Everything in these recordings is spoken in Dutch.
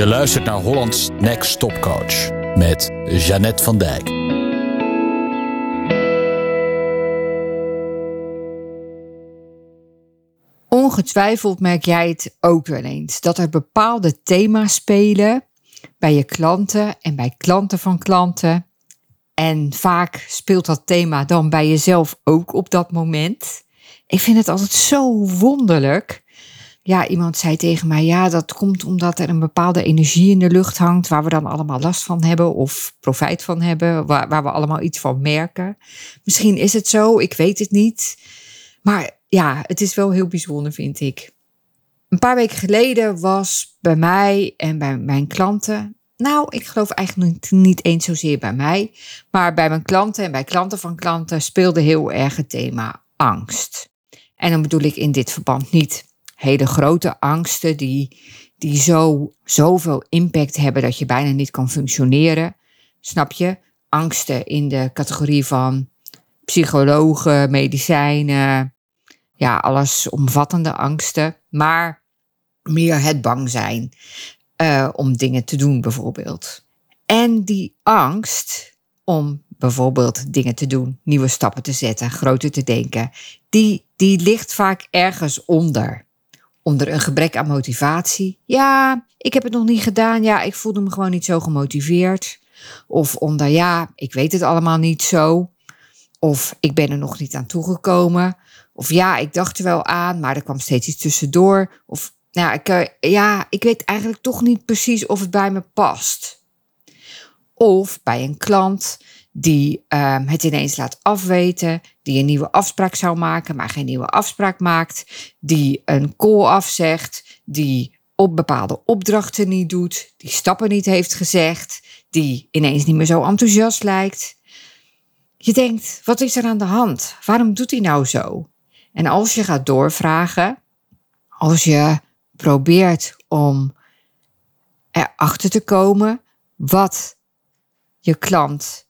Je luistert naar Hollands Next Top Coach met Jeannette van Dijk. Ongetwijfeld merk jij het ook wel eens dat er bepaalde thema's spelen bij je klanten en bij klanten van klanten. En vaak speelt dat thema dan bij jezelf ook op dat moment. Ik vind het altijd zo wonderlijk ja, iemand zei tegen mij, ja, dat komt omdat er een bepaalde energie in de lucht hangt, waar we dan allemaal last van hebben of profijt van hebben, waar, waar we allemaal iets van merken. Misschien is het zo, ik weet het niet. Maar ja, het is wel heel bijzonder, vind ik. Een paar weken geleden was bij mij en bij mijn klanten, nou, ik geloof eigenlijk niet eens zozeer bij mij, maar bij mijn klanten en bij klanten van klanten speelde heel erg het thema angst. En dan bedoel ik in dit verband niet hele grote angsten die, die zo, zoveel impact hebben dat je bijna niet kan functioneren. Snap je? Angsten in de categorie van psychologen, medicijnen, ja, allesomvattende angsten, maar meer het bang zijn uh, om dingen te doen bijvoorbeeld. En die angst om bijvoorbeeld dingen te doen, nieuwe stappen te zetten, groter te denken, die, die ligt vaak ergens onder onder een gebrek aan motivatie. Ja, ik heb het nog niet gedaan. Ja, ik voelde me gewoon niet zo gemotiveerd. Of onder ja, ik weet het allemaal niet zo. Of ik ben er nog niet aan toegekomen. Of ja, ik dacht er wel aan, maar er kwam steeds iets tussendoor. Of nou, ik, eh, ja, ik weet eigenlijk toch niet precies of het bij me past. Of bij een klant die um, het ineens laat afweten, die een nieuwe afspraak zou maken, maar geen nieuwe afspraak maakt, die een call afzegt, die op bepaalde opdrachten niet doet, die stappen niet heeft gezegd, die ineens niet meer zo enthousiast lijkt. Je denkt, wat is er aan de hand? Waarom doet hij nou zo? En als je gaat doorvragen, als je probeert om erachter te komen wat je klant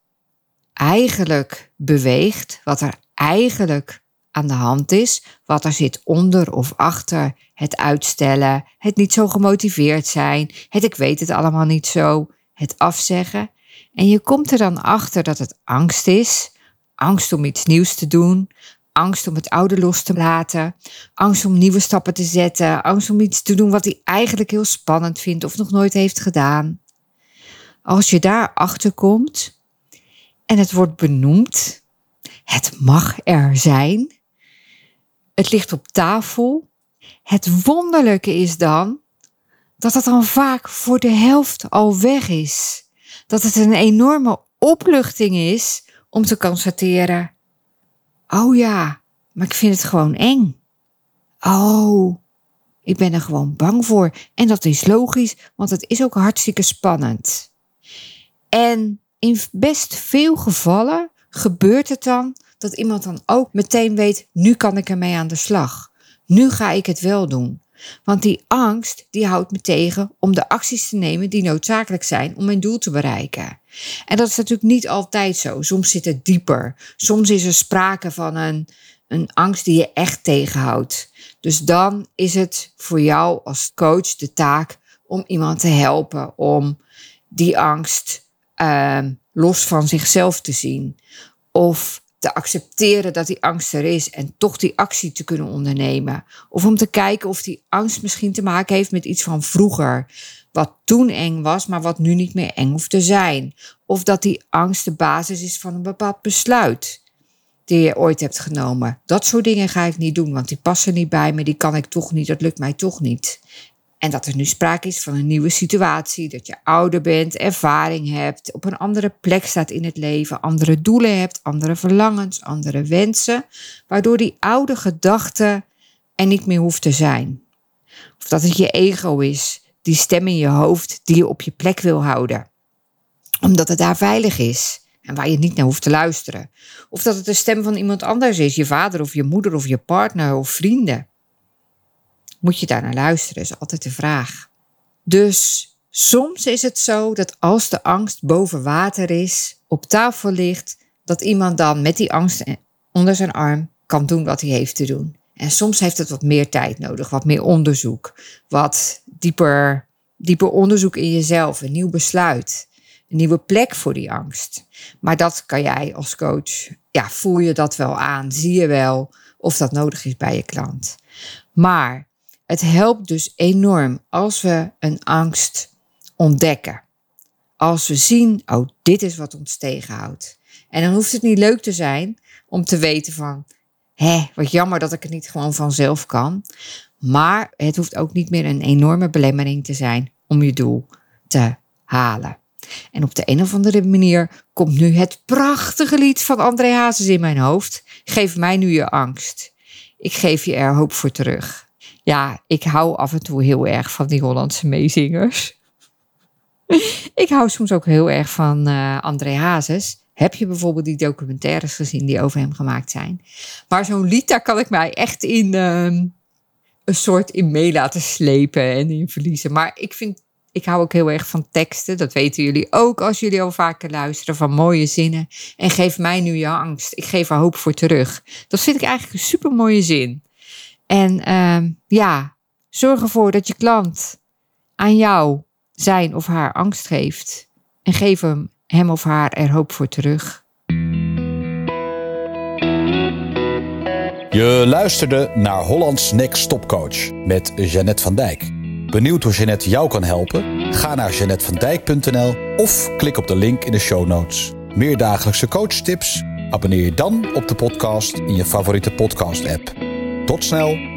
eigenlijk beweegt, wat er eigenlijk aan de hand is, wat er zit onder of achter het uitstellen, het niet zo gemotiveerd zijn, het ik weet het allemaal niet zo, het afzeggen. En je komt er dan achter dat het angst is, angst om iets nieuws te doen, angst om het oude los te laten, angst om nieuwe stappen te zetten, angst om iets te doen wat hij eigenlijk heel spannend vindt of nog nooit heeft gedaan. Als je daar achter komt, en het wordt benoemd. Het mag er zijn. Het ligt op tafel. Het wonderlijke is dan dat het dan vaak voor de helft al weg is. Dat het een enorme opluchting is om te constateren: oh ja, maar ik vind het gewoon eng. Oh, ik ben er gewoon bang voor. En dat is logisch, want het is ook hartstikke spannend. En in best veel gevallen gebeurt het dan dat iemand dan ook meteen weet, nu kan ik ermee aan de slag. Nu ga ik het wel doen. Want die angst die houdt me tegen om de acties te nemen die noodzakelijk zijn om mijn doel te bereiken. En dat is natuurlijk niet altijd zo. Soms zit het dieper. Soms is er sprake van een, een angst die je echt tegenhoudt. Dus dan is het voor jou als coach de taak om iemand te helpen om die angst Ehm, los van zichzelf te zien. Of te accepteren dat die angst er is en toch die actie te kunnen ondernemen. Of om te kijken of die angst misschien te maken heeft met iets van vroeger. Wat toen eng was, maar wat nu niet meer eng hoeft te zijn. Of dat die angst de basis is van een bepaald besluit die je ooit hebt genomen. Dat soort dingen ga ik niet doen, want die passen niet bij me, die kan ik toch niet, dat lukt mij toch niet. En dat er nu sprake is van een nieuwe situatie, dat je ouder bent, ervaring hebt, op een andere plek staat in het leven, andere doelen hebt, andere verlangens, andere wensen, waardoor die oude gedachte er niet meer hoeft te zijn. Of dat het je ego is, die stem in je hoofd die je op je plek wil houden, omdat het daar veilig is en waar je niet naar hoeft te luisteren. Of dat het de stem van iemand anders is, je vader of je moeder of je partner of vrienden. Moet je daar naar luisteren, is altijd de vraag. Dus soms is het zo dat als de angst boven water is, op tafel ligt, dat iemand dan met die angst onder zijn arm kan doen wat hij heeft te doen. En soms heeft het wat meer tijd nodig, wat meer onderzoek, wat dieper dieper onderzoek in jezelf, een nieuw besluit, een nieuwe plek voor die angst. Maar dat kan jij als coach, ja, voel je dat wel aan, zie je wel of dat nodig is bij je klant. Maar het helpt dus enorm als we een angst ontdekken. Als we zien, oh, dit is wat ons tegenhoudt. En dan hoeft het niet leuk te zijn om te weten van, hé, wat jammer dat ik het niet gewoon vanzelf kan. Maar het hoeft ook niet meer een enorme belemmering te zijn om je doel te halen. En op de een of andere manier komt nu het prachtige lied van André Hazes in mijn hoofd. Geef mij nu je angst. Ik geef je er hoop voor terug. Ja, ik hou af en toe heel erg van die Hollandse meezingers. ik hou soms ook heel erg van uh, André Hazes. Heb je bijvoorbeeld die documentaires gezien die over hem gemaakt zijn? Maar zo'n lied, daar kan ik mij echt in uh, een soort in mee laten slepen en in verliezen. Maar ik vind, ik hou ook heel erg van teksten. Dat weten jullie ook als jullie al vaker luisteren van mooie zinnen. En geef mij nu je angst. Ik geef er hoop voor terug. Dat vind ik eigenlijk een super mooie zin. En uh, ja, zorg ervoor dat je klant aan jou zijn of haar angst geeft. En geef hem, hem of haar er hoop voor terug. Je luisterde naar Hollands Next Top Coach met Jeannette van Dijk. Benieuwd hoe Jeannette jou kan helpen? Ga naar jeannettevandijk.nl of klik op de link in de show notes. Meer dagelijkse coachtips? Abonneer je dan op de podcast in je favoriete podcast app. Tot snel!